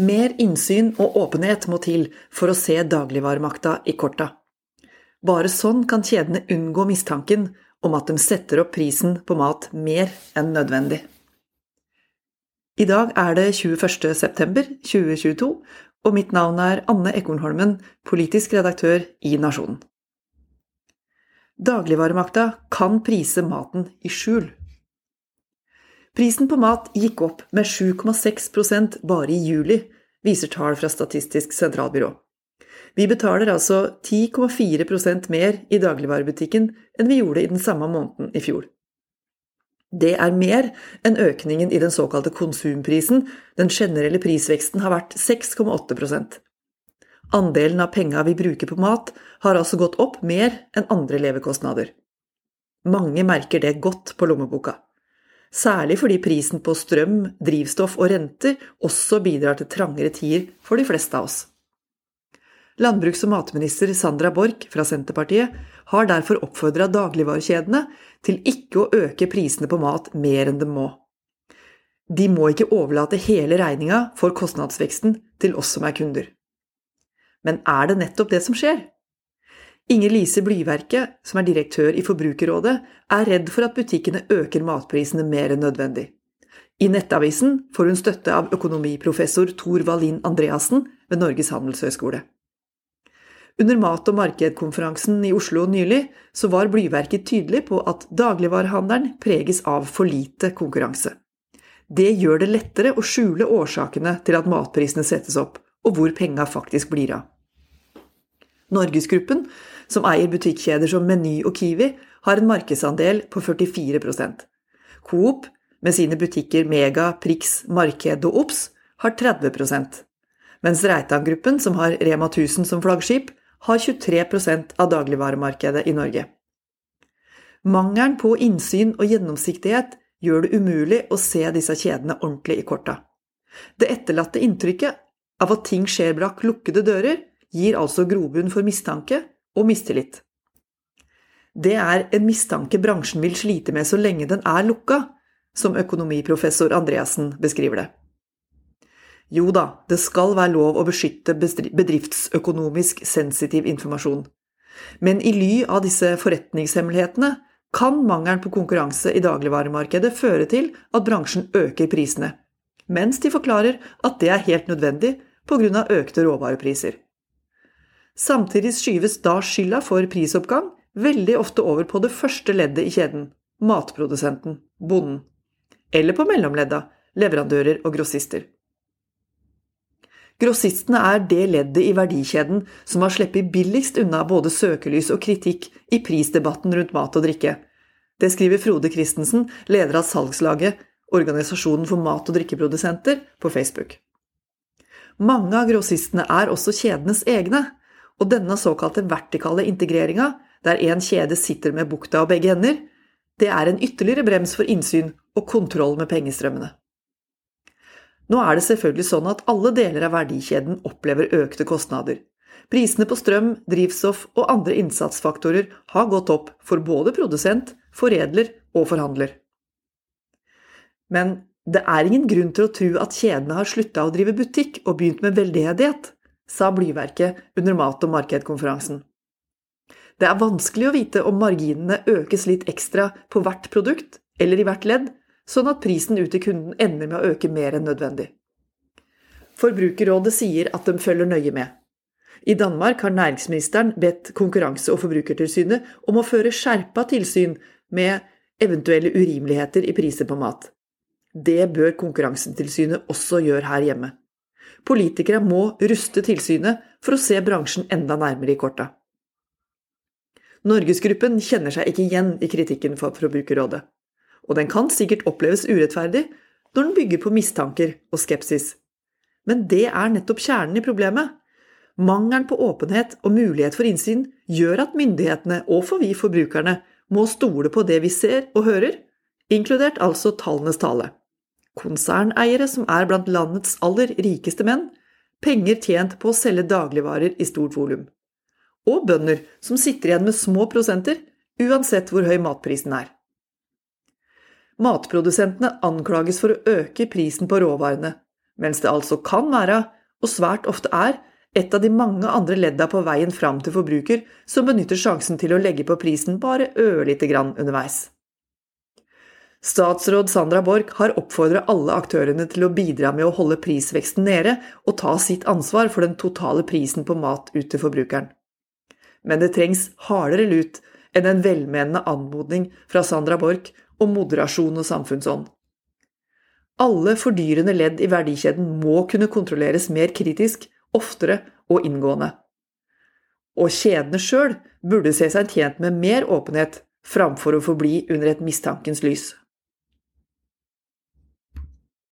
Mer innsyn og åpenhet må til for å se dagligvaremakta i korta. Bare sånn kan kjedene unngå mistanken om at de setter opp prisen på mat mer enn nødvendig. I dag er det 21. september 2022, og mitt navn er Anne Ekornholmen, politisk redaktør i Nasjonen. Dagligvaremakta kan prise maten i skjul. Prisen på mat gikk opp med 7,6% bare i juli, viser tall fra Statistisk sentralbyrå. Vi betaler altså 10,4% mer i dagligvarebutikken enn vi gjorde i den samme måneden i fjor. Det er mer enn økningen i den såkalte konsumprisen, den generelle prisveksten har vært 6,8% Andelen av penga vi bruker på mat, har altså gått opp mer enn andre levekostnader. Mange merker det godt på lommeboka. Særlig fordi prisen på strøm, drivstoff og renter også bidrar til trangere tider for de fleste av oss. Landbruks- og matminister Sandra Borch fra Senterpartiet har derfor oppfordra dagligvarekjedene til ikke å øke prisene på mat mer enn de må. De må ikke overlate hele regninga for kostnadsveksten til oss som er kunder. Men er det nettopp det som skjer? Inger Lise Blyverke, som er direktør i Forbrukerrådet, er redd for at butikkene øker matprisene mer enn nødvendig. I Nettavisen får hun støtte av økonomiprofessor Tor Wallin Andreassen ved Norges handelshøyskole. Under Mat- og markedkonferansen i Oslo nylig så var Blyverket tydelig på at dagligvarehandelen preges av for lite konkurranse. Det gjør det lettere å skjule årsakene til at matprisene settes opp, og hvor penga faktisk blir av. Norgesgruppen, som eier butikkjeder som Meny og Kiwi, har en markedsandel på 44% Coop, med sine butikker Mega, Prix, Marked og Ops, har 30% mens Reitan-gruppen, som har Rema 1000 som flaggskip, har 23% av dagligvaremarkedet i Norge. Mangelen på innsyn og gjennomsiktighet gjør det umulig å se disse kjedene ordentlig i korta. Det etterlatte inntrykket av at ting skjer brakk lukkede dører, gir altså grobunn for mistanke og mistillit. Det er en mistanke bransjen vil slite med så lenge den er lukka, som økonomiprofessor Andreassen beskriver det. Jo da, det skal være lov å beskytte bedriftsøkonomisk sensitiv informasjon. Men i ly av disse forretningshemmelighetene kan mangelen på konkurranse i dagligvaremarkedet føre til at bransjen øker prisene, mens de forklarer at det er helt nødvendig pga. økte råvarepriser. Samtidig skyves da skylda for prisoppgang veldig ofte over på det første leddet i kjeden – matprodusenten, bonden. Eller på mellomledda – leverandører og grossister. Grossistene er det leddet i verdikjeden som har sluppet billigst unna både søkelys og kritikk i prisdebatten rundt mat og drikke. Det skriver Frode Christensen, leder av salgslaget Organisasjonen for mat- og drikkeprodusenter, på Facebook. Mange av grossistene er også kjedenes egne, og denne såkalte vertikale integreringa, der én kjede sitter med bukta og begge ender, det er en ytterligere brems for innsyn og kontroll med pengestrømmene. Nå er det selvfølgelig sånn at alle deler av verdikjeden opplever økte kostnader. Prisene på strøm, drivstoff og andre innsatsfaktorer har gått opp for både produsent, foredler og forhandler. Men det er ingen grunn til å tro at kjedene har slutta å drive butikk og begynt med veldedighet, sa Blyverket under Mat- og markedkonferansen. Det er vanskelig å vite om marginene økes litt ekstra på hvert produkt eller i hvert ledd, sånn at prisen ut til kunden ender med å øke mer enn nødvendig. Forbrukerrådet sier at de følger nøye med. I Danmark har næringsministeren bedt Konkurranse- og forbrukertilsynet om å føre skjerpa tilsyn med eventuelle urimeligheter i priser på mat. Det bør Konkurransetilsynet også gjøre her hjemme. Politikere må ruste tilsynet for å se bransjen enda nærmere i korta. Norgesgruppen kjenner seg ikke igjen i kritikken fra Forbrukerrådet, og den kan sikkert oppleves urettferdig når den bygger på mistanker og skepsis. Men det er nettopp kjernen i problemet. Mangelen på åpenhet og mulighet for innsyn gjør at myndighetene, og for vi forbrukerne, må stole på det vi ser og hører, inkludert altså tallenes tale konserneiere som er blant landets aller rikeste menn, penger tjent på å selge dagligvarer i stort volum. Og bønder som sitter igjen med små prosenter, uansett hvor høy matprisen er. Matprodusentene anklages for å øke prisen på råvarene, mens det altså kan være, og svært ofte er, et av de mange andre ledda på veien fram til forbruker som benytter sjansen til å legge på prisen bare ørlite grann underveis. Statsråd Sandra Borch har oppfordret alle aktørene til å bidra med å holde prisveksten nede og ta sitt ansvar for den totale prisen på mat ut til forbrukeren. Men det trengs hardere lut enn en velmenende anmodning fra Sandra Borch om moderasjon og samfunnsånd. Alle fordyrende ledd i verdikjeden må kunne kontrolleres mer kritisk, oftere og inngående. Og kjedene sjøl burde se seg tjent med mer åpenhet framfor å forbli under et mistankens lys.